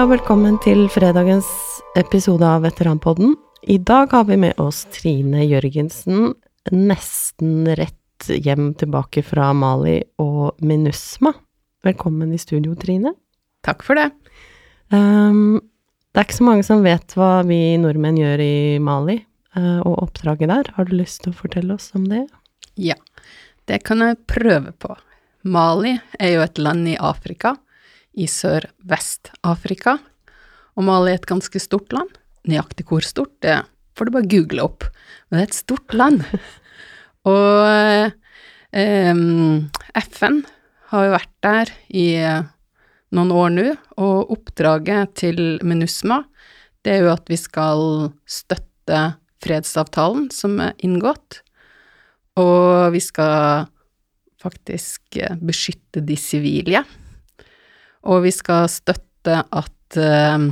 Og velkommen til fredagens episode av Veteranpodden. I dag har vi med oss Trine Jørgensen, nesten rett hjem tilbake fra Mali og MINUSMA. Velkommen i studio, Trine. Takk for det. Um, det er ikke så mange som vet hva vi nordmenn gjør i Mali uh, og oppdraget der. Har du lyst til å fortelle oss om det? Ja, det kan jeg prøve på. Mali er jo et land i Afrika, i Sør-Vest-Afrika. Og Mali er et ganske stort land. Nøyaktig hvor stort, det får du bare google opp. Men det er et stort land. og eh, FN har jo vært der i noen år nå, og oppdraget til MINUSMA, det er jo at vi skal støtte fredsavtalen som er inngått, og vi skal faktisk beskytte de sivile. Og vi skal støtte at uh,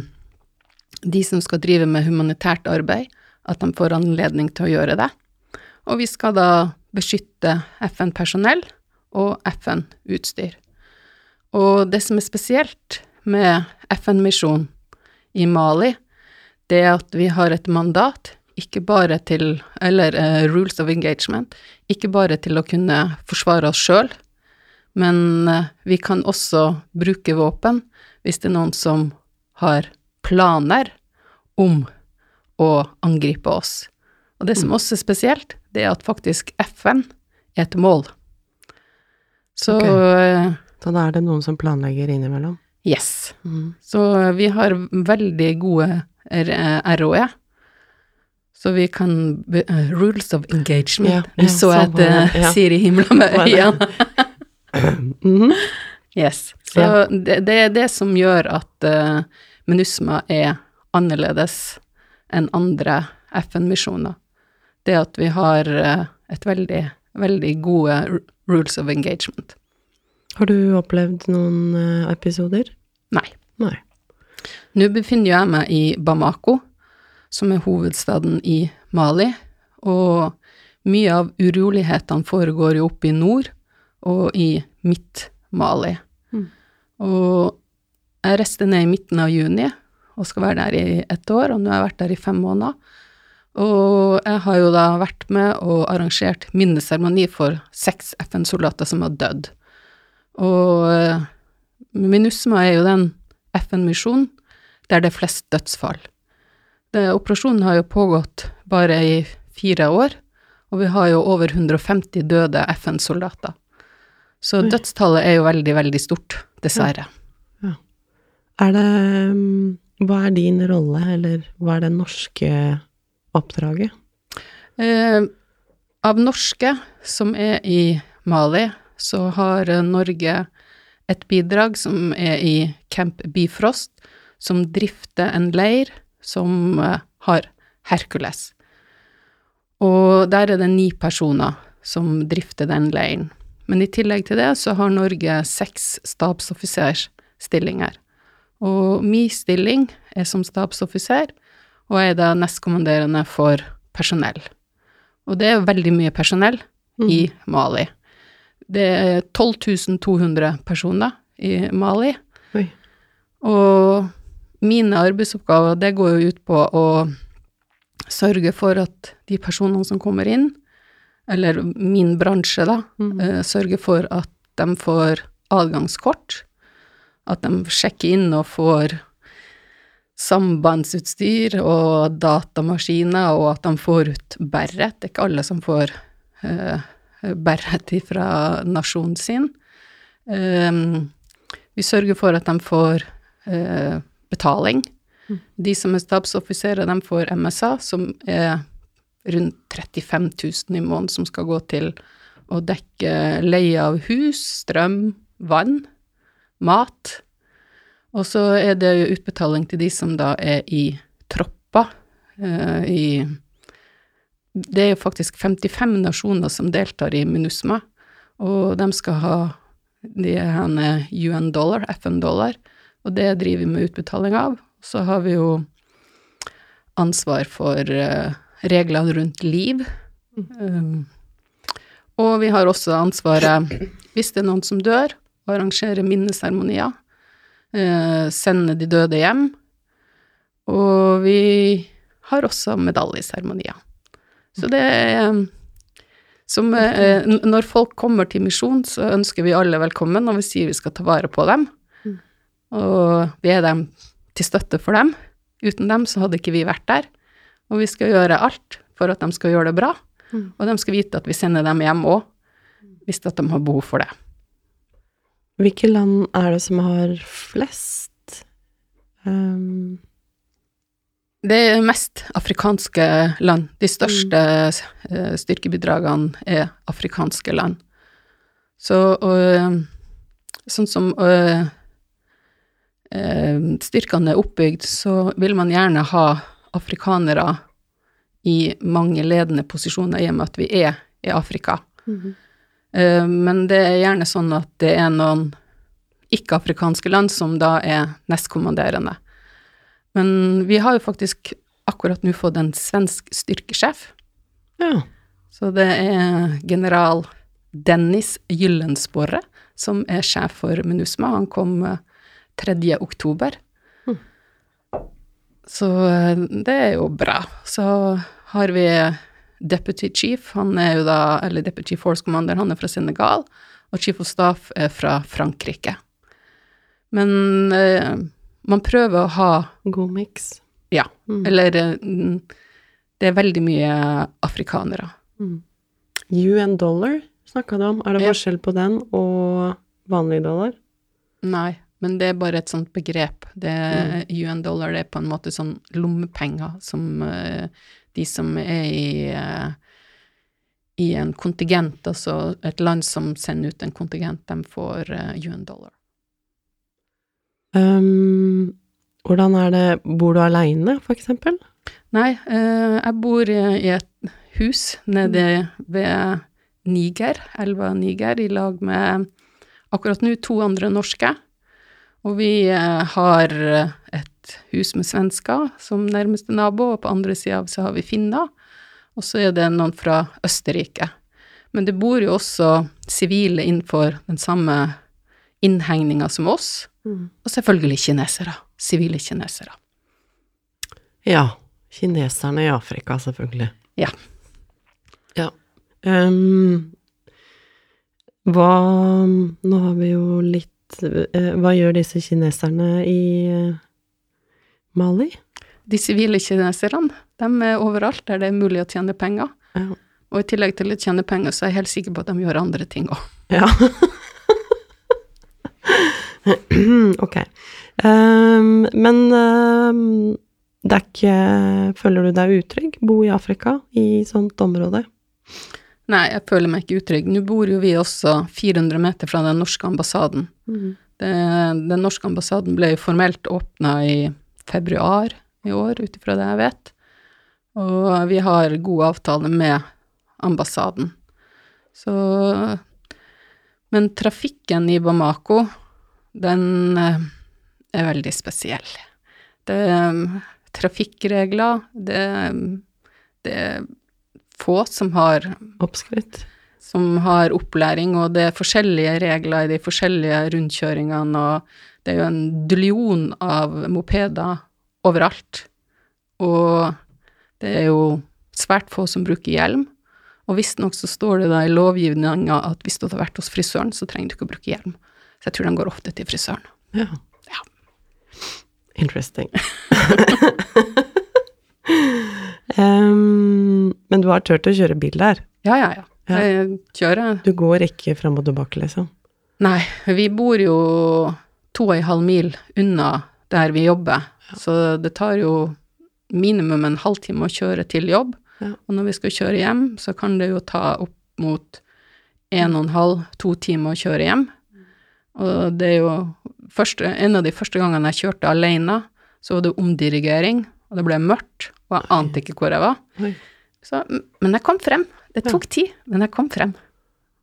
de som skal drive med humanitært arbeid, at de får anledning til å gjøre det. Og vi skal da beskytte FN-personell og FN-utstyr. Og det som er spesielt med FN-misjonen i Mali, det er at vi har et mandat, ikke bare til Eller uh, rules of engagement, ikke bare til å kunne forsvare oss sjøl, men uh, vi kan også bruke våpen hvis det er noen som har planer om å angripe oss. Og det som mm. også er spesielt, det er at faktisk FN er et mål. Så okay. Eh, så da er det noen som planlegger innimellom? Yes. Mm. Så vi har veldig gode ROE. Så vi kan Rules of engagement. Ja, ja, så jeg at det ja. Siri himla med øynene. Mm Yes. Så ja. det, det, er det som gjør at uh, MINUSMA er annerledes enn andre FN-misjoner. Det at vi har uh, et veldig, veldig gode rules of engagement. Har du opplevd noen uh, episoder? Nei. Nei. Nå befinner jeg meg i Bamako, som er hovedstaden i Mali, og mye av urolighetene foregår jo oppe i nord og i Midt-Mali. Mm. Og jeg reiste ned i midten av juni og skal være der i ett år, og nå har jeg vært der i fem måneder. Og jeg har jo da vært med og arrangert minneseremoni for seks FN-soldater som har dødd. Og eh, MINUSMA er jo den FN-misjonen der det er flest dødsfall. Det, operasjonen har jo pågått bare i fire år, og vi har jo over 150 døde FN-soldater. Så Oi. dødstallet er jo veldig, veldig stort, dessverre. Ja. ja. Er det mm, Hva er din rolle, eller hva er det norske oppdraget? Eh, av norske som er i Mali, så har Norge et bidrag som er i Camp Bifrost, som drifter en leir som eh, har Hercules. Og der er det ni personer som drifter den leiren. Men i tillegg til det så har Norge seks stabsoffiserstillinger. Og min stilling er som stabsoffiser, og jeg er da nestkommanderende for personell. Og det er veldig mye personell mm. i Mali. Det er 12 200 personer i Mali. Oi. Og mine arbeidsoppgaver, det går jo ut på å sørge for at de personene som kommer inn, eller min bransje, da, mm. uh, sørge for at de får adgangskort, at de sjekker inn og får sambandsutstyr og datamaskiner, og at de får ut beret. Det er ikke alle som får uh, beret fra nasjonen sin. Um, vi sørger for at de får uh, betaling. Mm. De som er stabsoffiserer, de får MSA, som er rundt 35 000 i måneden, som skal gå til å dekke leie av hus, strøm, vann, mat. Og så er det jo utbetaling til de som da er i tropper, uh, i det er jo faktisk 55 nasjoner som deltar i MINUSMA, og de skal ha de her UN-dollar, FN-dollar, og det driver vi med utbetaling av. Så har vi jo ansvar for uh, reglene rundt liv. Um, og vi har også ansvaret, hvis det er noen som dør, å arrangere minneseremonier. eh, sende de døde hjem. Og vi har også medaljeseremonier. Så det er som eh, Når folk kommer til misjon, så ønsker vi alle velkommen, og vi sier vi skal ta vare på dem. Mm. Og vi er dem til støtte for dem. Uten dem så hadde ikke vi vært der. Og vi skal gjøre alt for at de skal gjøre det bra. Mm. Og de skal vite at vi sender dem hjem òg, hvis at de har behov for det. Hvilke land er det som har flest um, Det er mest afrikanske land. De største mm. styrkebidragene er afrikanske land. Så og, sånn som øh, øh, styrkene er oppbygd, så vil man gjerne ha afrikanere i mange ledende posisjoner i og med at vi er i Afrika. Eh, Men det er gjerne sånn at det er noen ikke-afrikanske land som da er nestkommanderende. Men vi har jo faktisk akkurat nå fått en svensk styrkesjef. Ja. Så det er general Dennis Gyllensporre som er sjef for MINUSMA. Han kom eh, 3. oktober. Så eh, det er jo bra. Så har vi deputy chief, han er jo da, eller deputy force commander, han er fra Senegal, og chief of staff er fra Frankrike. Men eh, man prøver å ha God miks. Ja, Mm. eller Det er veldig mye afrikanere. Mm. UN dollar snakka du om. Er det forskjell på den og vanlig dollar? Nei, men det er bare et sånt begrep. Det er UN dollar, det er på en måte sånn lommepenger som uh, de som er i uh, i en kontingent, altså et land som sender ut en kontingent, de får uh, UN dollar. Um, hvordan er det Bor du aleine, for eksempel? Nei, eh, jeg bor i i et hus nede ved Niger, elva Niger, i lag med akkurat nå to andre norske. Og vi eh, har et hus med svensker som nærmeste nabo, og på andre sida så har vi finner. Og så er det noen fra Østerrike. Men det bor jo også sivile innenfor den samme innhegninga som oss, og selvfølgelig kinesere. Sivile kinesere. Ja. Kineserne i Afrika, selvfølgelig. Ja. Ja. Um, hva Nå har vi jo litt eh, Hva gjør disse kineserne i eh, Mali? De sivile kineserne, de er overalt der det er mulig å tjene penger. Ja. Og i tillegg til å tjene penger, så er jeg helt sikker på at de gjør andre ting òg. Ja. ok. Um, men um, det er ikke Føler du deg utrygg? Bo i Afrika, i sånt område? Nei, jeg føler meg ikke utrygg. Nå bor jo vi også 400 meter fra den norske ambassaden. Det, den norske ambassaden ble jo formelt åpna i februar i år, ut ifra det jeg vet. Og vi har god avtale med ambassaden. Så Men trafikken i Bamako, den eh, er veldig spesiell. Det um, trafikkregler, det, det få som har Oppskrytt? som har opplæring, og det er forskjellige regler i de forskjellige rundkjøringene, og det er jo en dullion av mopeder overalt. Og det er jo svært få som bruker hjelm. Og visstnok så står det da i lovgivninga at hvis du har vært hos frisøren, så trenger du ikke å bruke hjelm. Så jeg tror de går ofte til frisøren. Ja. Ja. Interesting. um, men du har turt å kjøre bil der? Ja, ja, ja. Ja. Jeg kjører Du går ikke fram og tilbake, liksom? Nei, vi bor jo to og en halv mil unna der vi jobber, så det tar jo minimum en halvtime å kjøre til jobb. Ja. Og når vi skal kjøre hjem, så kan det jo ta opp mot en og en halv, to timer å kjøre hjem. Og det er jo første, en av de første gangene jeg kjørte alene, så var det omdirigering, og det ble mørkt, og jeg ante ikke hvor jeg var. Så, men jeg kom frem. Det tok tid, men jeg kom frem.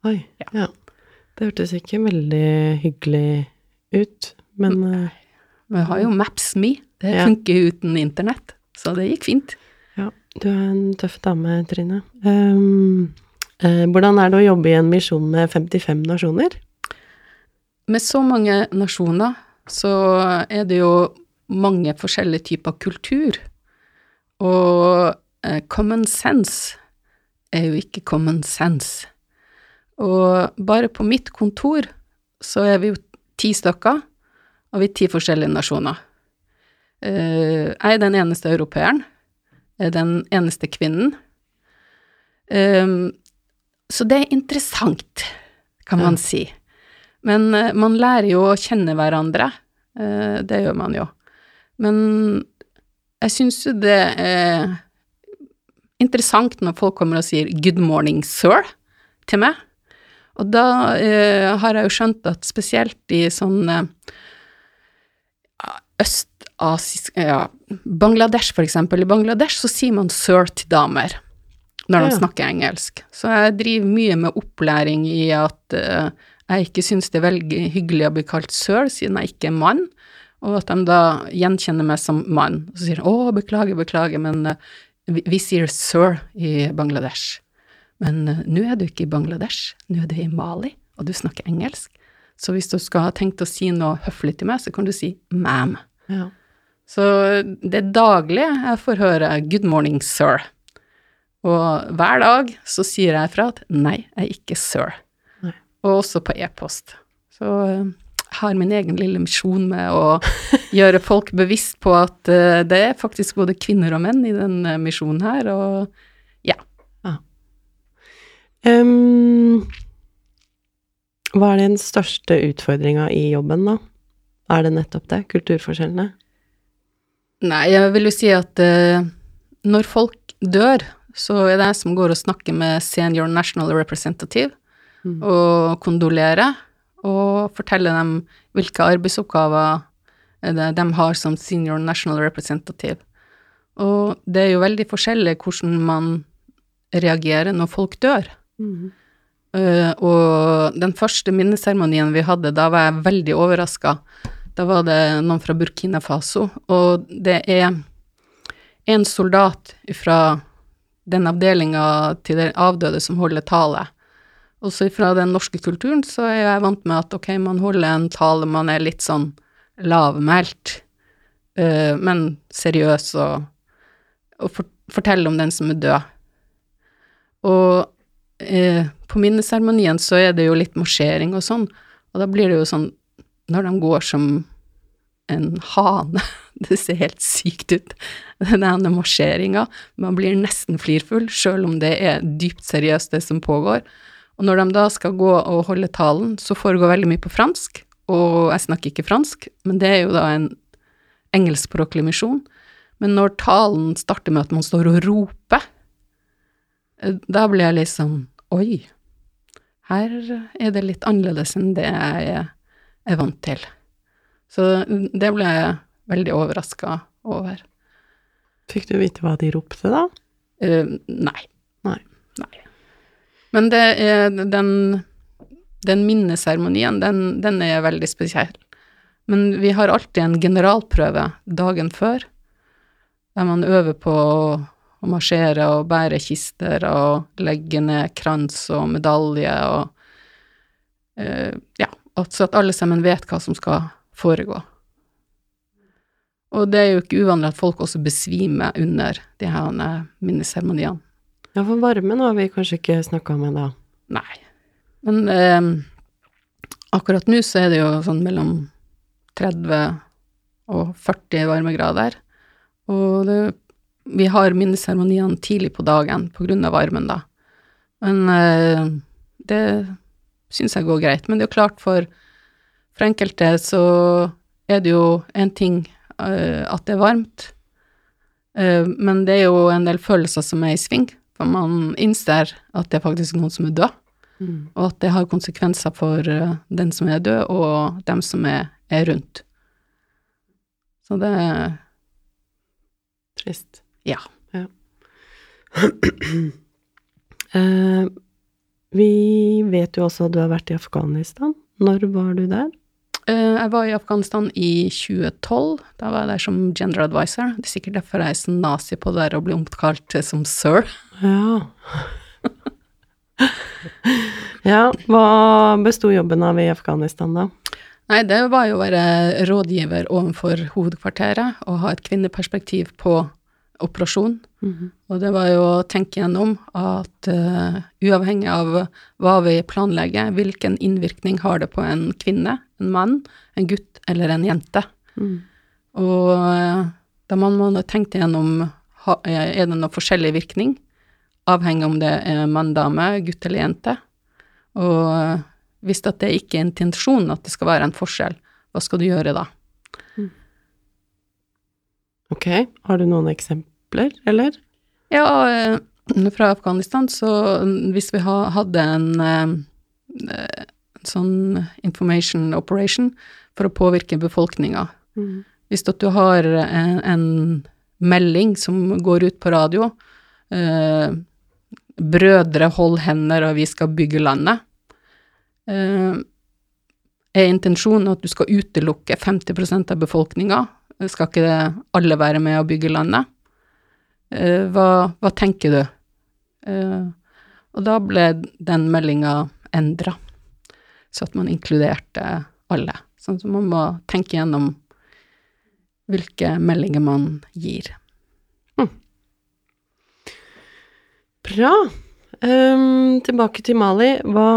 Oi. Ja. Ja. Det hørtes ikke veldig hyggelig ut, men eh, Men jeg har jo Maps.me, det Ja. funker uten internett, så det gikk fint. ja. Du er en tøff dame, Trine. Um, uh, hvordan er det å jobbe i en misjon med 55 nasjoner? Med så mange nasjoner, så er det jo mange forskjellige typer kultur. Og eh, common sense er jo ikke common sense. Og bare på mitt kontor så er vi jo ti stykker, og vi er ti forskjellige nasjoner. Eh, jeg er den eneste europeeren. Jeg er den eneste kvinnen. Um, så det er interessant, kan man si. Men man lærer jo å kjenne hverandre. Det gjør man jo. Men jeg syns jo det er interessant når folk kommer og sier 'good morning, sir' til meg. Og da eh, har jeg jo skjønt at spesielt i sånn østasisk Ja, Bangladesh, for eksempel. I Bangladesh så sier man 'sir' til damer når de ja. snakker engelsk. Så jeg driver mye med opplæring i at eh, jeg ikke syns det er veldig hyggelig å bli kalt sir, siden jeg ikke er mann, og at de da gjenkjenner meg som mann. Og så sier de 'Å, beklager, beklager, men uh, vi, sier sir i Bangladesh'. Men uh, nå er du ikke i Bangladesh, nå er du i Mali, og du snakker engelsk. Så hvis du skal ha tenkt å si noe høflig til meg, så kan du si ma'am. Ja. Så det er daglig jeg får høre 'good morning, sir'. Og hver dag så sier jeg fra at nei, jeg er ikke sir. Nei. Og også på e-post. Så eh, har min egen lille misjon med å gjøre folk bevisst på at uh, det er faktisk både kvinner og menn i den uh, misjonen her, og ja. Ah. Um, hva er den største utfordringa i jobben, da? Er det nettopp det? Kulturforskjellene? Nei, jeg vil jo si at uh, når folk dør, så er det jeg som går og snakker med senior national representative mm. og kondolerer, og fortelle dem hvilke arbeidsoppgaver de har som senior national representative. Og det er jo veldig forskjellig hvordan man reagerer når folk dør. Mm. Uh, og den første minneseremonien vi hadde, da var jeg veldig overraska. Da var det noen fra Burkina Faso, og det er en soldat fra den avdelinga til den avdøde som holder tale. Også fra den norske kulturen så er jeg vant med at ok, man holder en tale, man er litt sånn lavmælt, uh, men seriøs, og, og for, forteller om den som er død. Og uh, på minneseremonien så er det jo litt marsjering og sånn, og da blir det jo sånn når de går som en hane Det ser helt sykt ut, denne marsjeringa. Man blir nesten flirfull, sjøl om det er dypt seriøst, det som pågår. Og når de da skal gå og holde talen, så foregår veldig mye på fransk, og jeg snakker ikke fransk, men det er jo da en engelskspråklig misjon. Men når talen starter med at man står og roper, eh, da blir jeg liksom Oi, her er det litt annerledes enn det jeg er vant til. Så det ble jeg veldig overraska over. Fikk du vite hva de ropte, da? Uh, nei. Men det er den, den minneseremonien, den, den, er veldig spesiell. Men vi har alltid en generalprøve dagen før, der man øver på å marsjere og bære kister og legge ned krans og medalje og uh, Ja, så at alle sammen vet hva som skal foregå. Og det er jo ikke uvanlig at folk også besvimer under de her minneseremoniene. Ja, for varmen har vi kanskje ikke snakka om ennå. Nei. Men eh, akkurat nå så er det jo sånn mellom 30 og 40 varmegrader. Og det, vi har minneseremoniene tidlig på dagen på grunn av varmen, da. Men eh, det syns jeg går greit. Men det er jo klart, for, for enkelte så er det jo en ting eh, at det er varmt. Uh, men det er jo en del følelser som er i sving, for man innser at det er faktisk noen som er død, mm. og at det har konsekvenser for uh, den som er død, og dem som er, er rundt. Så det er Trist. Ja. ja. vi vet jo også at du har vært i Afghanistan. Når var du der? Eh, jeg var i Afghanistan i 2012. Da var jeg der som gender advisor. Det er sikkert derfor jeg er så nazi på det der å bli omkalt som sir. Ja. ja, hva besto jobben av i Afghanistan, da? Nei, det var jo å være rådgiver overfor hovedkvarteret og ha et kvinneperspektiv på operasjon. Mhm. Og det var jo å tenke gjennom at uh, uavhengig av hva vi planlegger, hvilken innvirkning har det på en kvinne, en mann, en gutt eller en jente. Mm. Og uh, da må man tenke gjennom ha, er det noe forskjellig virkning, avhengig om det er mann, dame, gutt eller jente. Og eh, hvis det ikke er intensjonen at det skal være en forskjell, hva skal du gjøre da? Ok, har du noen eksempler, eller? Ja, eh, fra Afghanistan, så mm, hvis vi hadde en eh, eh, sånn information operation for å påvirke befolkninga mm. Hvis du har en, en melding som går ut på radio eh, 'Brødre, hold hender, og vi skal bygge landet', eh, er intensjonen at du skal utelukke 50% av befolkninga? Skal ikke alle være med å bygge landet? Eh, hva, hva tenker du? Eh, og da ble den meldinga endra, så at man inkluderte alle. Sånn at man må tenke gjennom hvilke meldinger man gir. Bra. Um, tilbake til Mali. Hva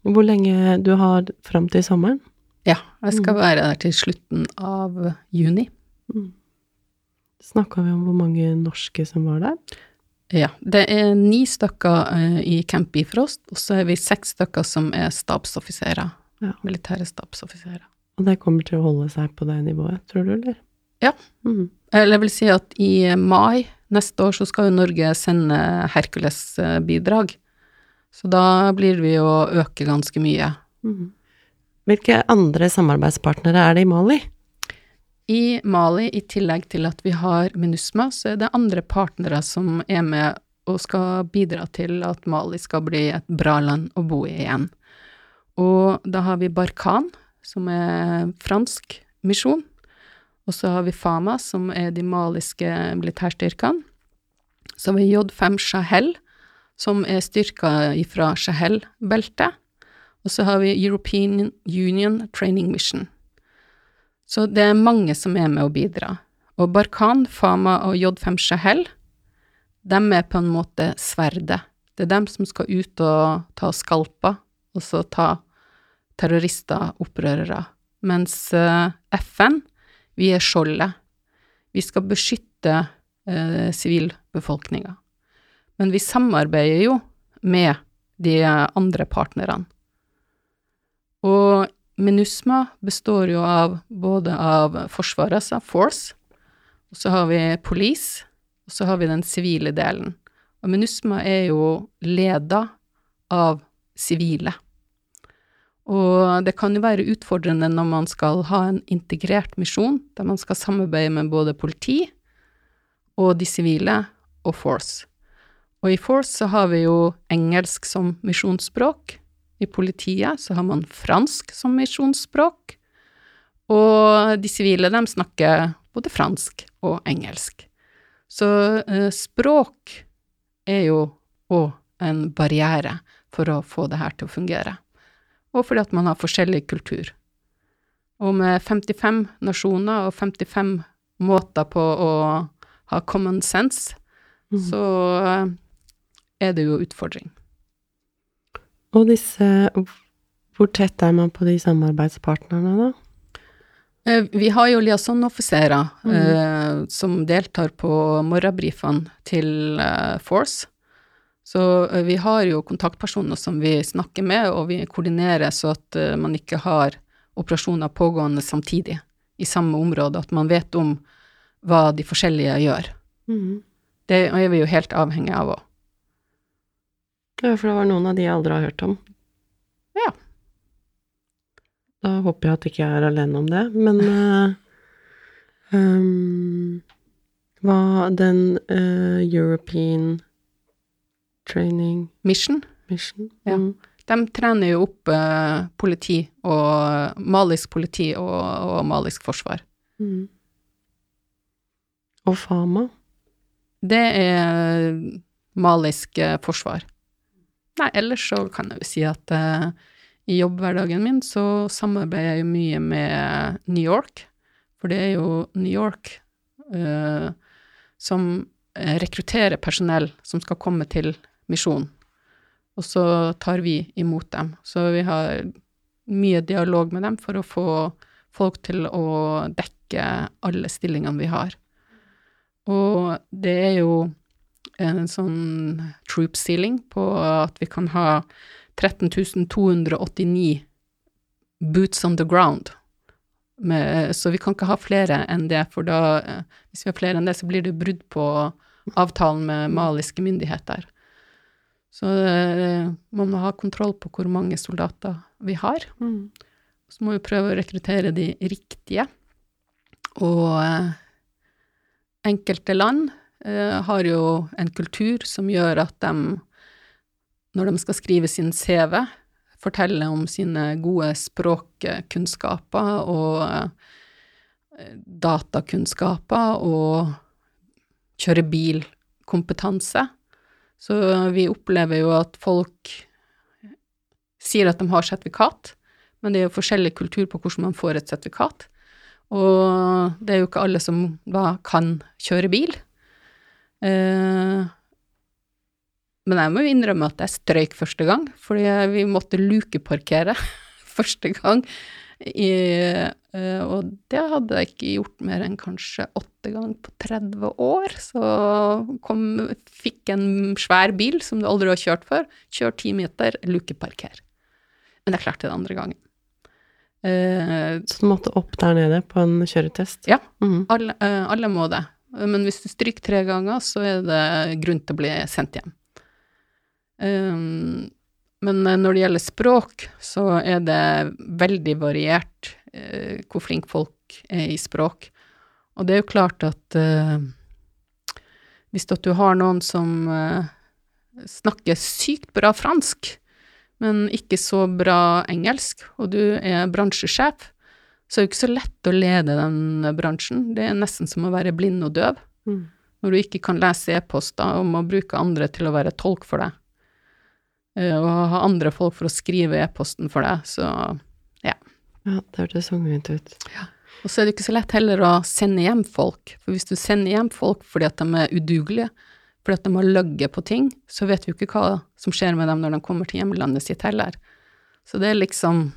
Hvor lenge du har fram til sommeren? Ja, jeg skal være der til slutten av juni. Snakka vi om hvor mange norske som var der? Ja, det er ni stykker eh, i Camp Bifrost, og så er vi seks stykker som er stabsoffiserer. Ja. Militære stabsoffiserer. Og det kommer til å holde seg på det nivået, tror du, eller? Ja. Mm. Eller jeg vil si at i mai neste år så skal jo Norge sende Hercules-bidrag. Så da blir vi å øke ganske mye. Mhm. Hvilke andre samarbeidspartnere er det i Mali? I Mali, i tillegg til at vi har MINUSMA, så er det andre partnere som er med og skal bidra til at Mali skal bli et bra land å bo i igjen. Og da har vi Barkan, som er fransk misjon. Og så har vi Fama, som er de maliske militærstyrkene. Så har vi J5 Sahel, som er styrker fra Sahel-beltet. Og så har vi European Union Training Mission. Så det er mange som er med å bidra. Og Barkan, Fama og J5 Shahel, de er på en måte sverdet. Det er dem som skal ut og ta skalper, og så ta terrorister, opprørere. Mens eh, FN, vi er skjoldet. Vi skal beskytte eh. Men vi samarbeider jo med de andre partnerne. Og MINUSMA består jo av både av Forsvaret, altså Force, og så har vi Police, og så har vi den sivile delen. Og MINUSMA er jo leda av sivile. Og det kan jo være utfordrende når man skal ha en integrert misjon, der man skal samarbeide med både politi og de sivile og Force. Og i Force så har vi jo engelsk som misjonsspråk. I politiet så har man fransk som misjonsspråk. Og de sivile, de snakker både fransk og engelsk. Så eh, språk er jo òg en barriere for å få det her til å fungere. Og fordi at man har forskjellig kultur. Og med 55 nasjoner og 55 måter på å ha common sense, mm. så eh, er det jo utfordring. Og disse Hvor tett er man på de samarbeidspartnerne, da? Eh, Vi har jo liaison-offiserer mm. eh, som deltar på morgenbrifene til eh, Force. Så eh, vi har jo kontaktpersoner som vi snakker med, og vi koordinerer så at eh, man ikke har operasjoner pågående samtidig i samme område, at man vet om hva de forskjellige gjør. Mm. Det er vi jo helt avhengig av òg. Ja, for det var noen av de jeg aldri har hørt om. Ja. Da håper jeg at ikke jeg er alene om det, men uh, um, Hva den uh, European Training Mission, Mission? Ja. Mm. de trener jo opp uh, politi og malisk politi og, og malisk forsvar. Mm. Og Fama? Det er malisk forsvar. Nei, ellers så kan jeg jo si at uh, i jobbhverdagen min så samarbeider jeg jo mye med New York, for det er jo New York uh, som eh, rekrutterer personell som skal komme til misjon, og så tar vi imot dem. Så vi har mye dialog med dem for å få folk til å dekke alle stillingene vi har. Og det er jo en sånn troop ceiling på at vi kan ha 13.289 boots on the ground. Med, så vi kan ikke ha flere enn det, for da, eh, hvis vi har flere enn det, så blir det brudd på avtalen med maliske myndigheter. Så eh, man må ha kontroll på hvor mange soldater vi har. Mm. Så må vi prøve å rekruttere de riktige. Og eh, enkelte land har jo en kultur som gjør at de, når de skal skrive sin CV, forteller om sine gode språkkunnskaper og eh, datakunnskaper og kjøre bil-kompetanse. Så vi opplever jo at folk sier at de har sertifikat, men det er jo forskjellig kultur på hvordan man får et sertifikat. Og det er jo ikke alle som da kan kjøre bil. Eh, men jeg må jo innrømme at jeg strøyk første gang, fordi vi måtte lukeparkere første gang. I, uh, og det hadde jeg ikke gjort mer enn kanskje åtte ganger på 30 år. Så kom, fikk en svær bil som du aldri har kjørt før, kjør ti meter, lukeparker. Men jeg klarte det andre gangen. Uh, Så du måtte opp der nede på en kjøretest? Ja. Mhm. alle, uh, alle må det. Men hvis du stryker tre ganger, så er det grunn til å bli sendt hjem. Um, men eh, når det gjelder språk, så er det veldig variert eh, hvor flinke folk er i språk. Og det er jo klart at eh, hvis at du har noen som snakker sykt bra fransk, men ikke så bra engelsk, og du er bransjesjef, så er det ikke så lett å lede den bransjen. Det er nesten som å være blind og døv. Mm. Når du ikke kan lese e-poster og må bruke andre til å være tolk for deg. Eh, Og ha andre folk for å skrive e-posten for deg, så Ja, Ja, det hørtes tungvint ut. Og så er det ikke så lett heller å sende hjem folk, for hvis du sender hjem folk fordi at de er udugelige, fordi at de har løyet på ting, så vet vi jo ikke hva som skjer med dem når de kommer til hjemlandet sitt heller. Så det er liksom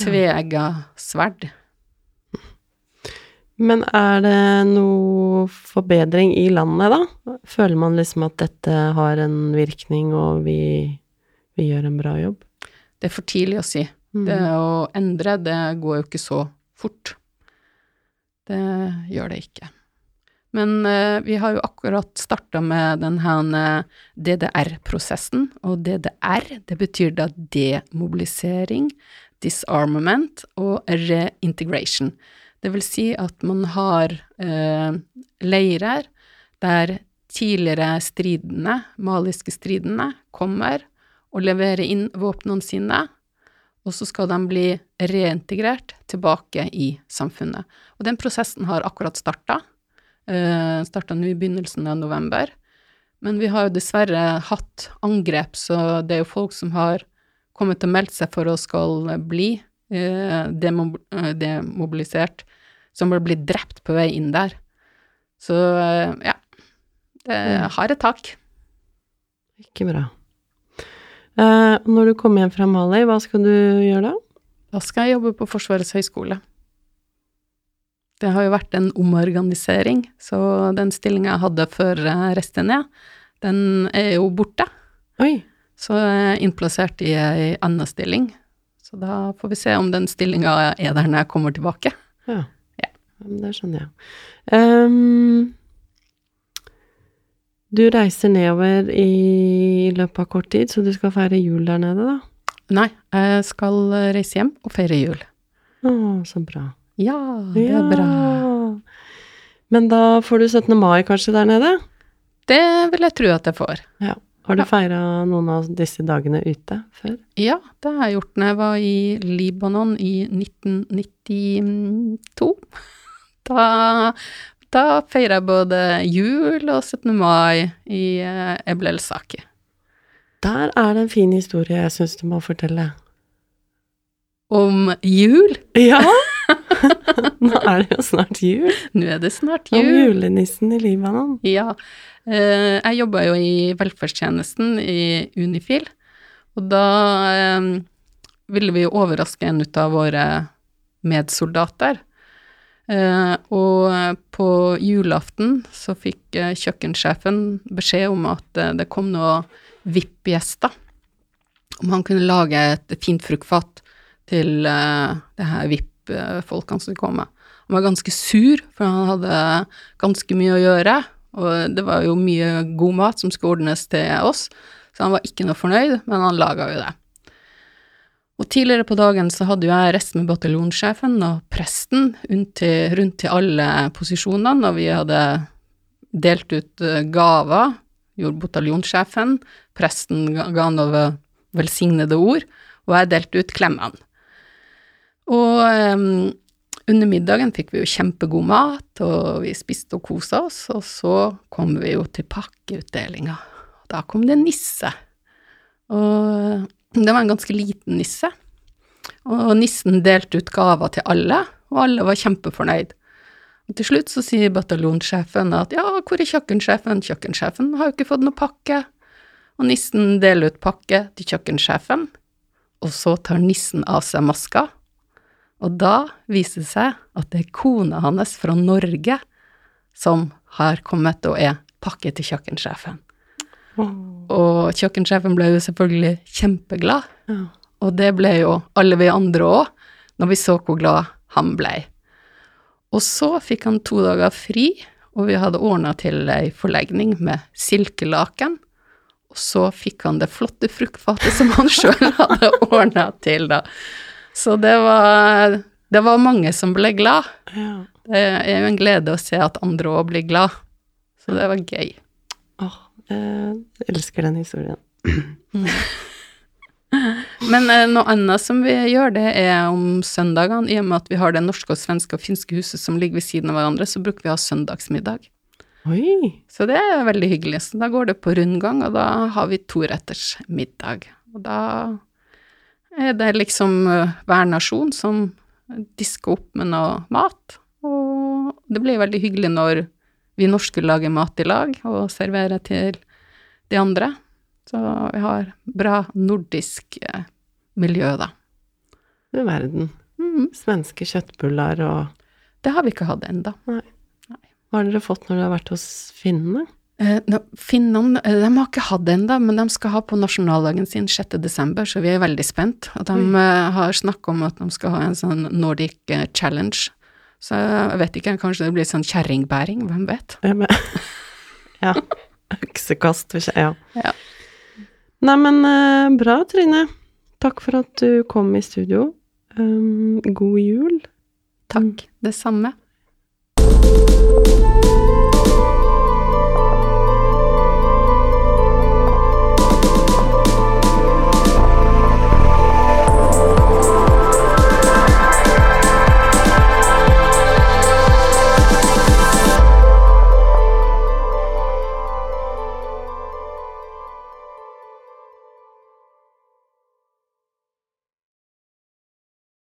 tvega sverd. Men er det noe forbedring i landet, da? Føler man liksom at dette har en virkning, og vi, vi gjør en bra jobb? Det er for tidlig å si. Mm. Det å endre, det går jo ikke så fort. Det gjør det ikke. Men eh, vi har jo akkurat starta med denne eh, DDR-prosessen, og DDR, det betyr da demobilisering, disarmament og reintegration. Det vil si at man har eh, leirer der tidligere stridende, maliske stridende, kommer og leverer inn våpnene sine, og så skal de bli reintegrert tilbake i samfunnet. Og den prosessen har akkurat starta. Eh, starta nå i begynnelsen av november. Men vi har jo dessverre hatt angrep, så det er jo folk som har kommet og meldt seg for å skal bli eh, eh, demobilisert, som ble blitt drept på vei inn der. Så eh, ja, det Ja. har et tak. Ikke bra. Eh, når du kommer hjem fra Mali, hva skal du gjøre da? Da skal jeg jobbe på Forsvarets høgskole. Det har jo vært en omorganisering, så den stillinga jeg hadde før jeg reiste ned, den er jo borte. Oi, Så jeg er innplassert i ei anna stilling. Så da får vi se om den stillinga er der når jeg kommer tilbake. ja. Ja. Det skjønner jeg. Um, du reiser nedover i løpet av kort tid, så du skal feire jul der nede, da? Nei, jeg skal reise hjem og feire jul. Å, så bra. Ja, det er bra. Men da får du 17. mai kanskje der nede? Det vil jeg tro at jeg får. Ja. Har du Ja. feira noen av disse dagene ute før? Ja, det har jeg gjort når jeg var i Libanon i 1992. Da, da feira jeg både jul og 17. mai i Eblelsaki. Eblel Saki. Der er det en fin historie jeg syns du må fortelle. om jul. Ja! Nå er det jo snart jul. Nå er det snart jul. Om julenissen i Libanon. Ja. Eh, jeg jobba jo i velferdstjenesten i Unifil, og da eh, ville vi overraske en ut av våre medsoldater. Eh, og på julaften så fikk kjøkkensjefen beskjed om at det kom noen VIP-gjester. Om han kunne lage et fint fruktfat til det her VIP-folkene som kom med. Han var ganske sur, for han hadde ganske mye å gjøre, og det var jo mye god mat som skulle ordnes til oss, så han var ikke noe fornøyd, men han laga jo det. Og tidligere på dagen så hadde jo jeg resten med bataljonssjefen og presten rundt til, rundt til alle posisjonene, og vi hadde delt ut eh, gaver, gjorde bataljonssjefen, presten ga noe velsignede ord, og jeg delte ut klemmene. Og em, under middagen fikk vi jo kjempegod mat, og vi spiste og kosa oss, og så kom vi jo til pakkeutdelinga. Da kom det en nisse. Og det var en ganske liten nisse. Og nissen delte ut gaver til alle, og alle var kjempefornøyd. Og til slutt så sier bataljonssjefen at ja, hvor er kjøkkensjefen? Kjøkkensjefen har jo ikke fått noe pakke. Og nissen deler ut pakke til kjøkkensjefen, og så tar nissen av seg maska. Og da viser det seg at det er kona hans fra Norge som har kommet og er pakke til kjøkkensjefen. Og kjøkkensjefen ble jo selvfølgelig kjempeglad, Ja. og det ble jo alle vi andre òg, når vi så hvor glad han ble. Og så fikk han to dager fri, og vi hadde ordna til ei forlegning med silkelaken. Og så fikk han det flotte fruktfatet som han sjøl hadde ordna til, da. Så det var, det var mange som ble glad. ja. Det er jo en glede å se at andre òg blir glad. Så det var gøy. Åh, jeg elsker den historien. Men eh, noe annet som vi gjør, det er om søndagene. I og med at vi har det norske og svenske og finske huset som ligger ved siden av hverandre, så bruker vi å ha søndagsmiddag. Oi! Så det er veldig hyggelig. Så da går det på rundgang, og da har vi toretters middag. Og da er det liksom eh, hver nasjon som disker opp med noe mat. Og det blir veldig hyggelig når vi norske lager mat i lag og serverer til de andre. Så vi har bra nordisk eh, miljø, da. Du verden. Mm. Svenske kjøttbuller og Det har vi ikke hatt ennå. Hva har dere fått når dere har vært hos finnene? Eh, Finnene eh, de har ikke hatt det ennå, men de skal ha på nasjonaldagen sin 6. desember, så vi er veldig spent. Og de mm. har snakka om at de skal ha en sånn Nordic eh, challenge. Så jeg vet ikke, kanskje det blir sånn kjerringbæring, hvem vet? Ja. Øksekast. Ja. Ja. Nei, men eh, bra, Trine. Takk for at du kom i studio. Um, god jul. Takk, det samme.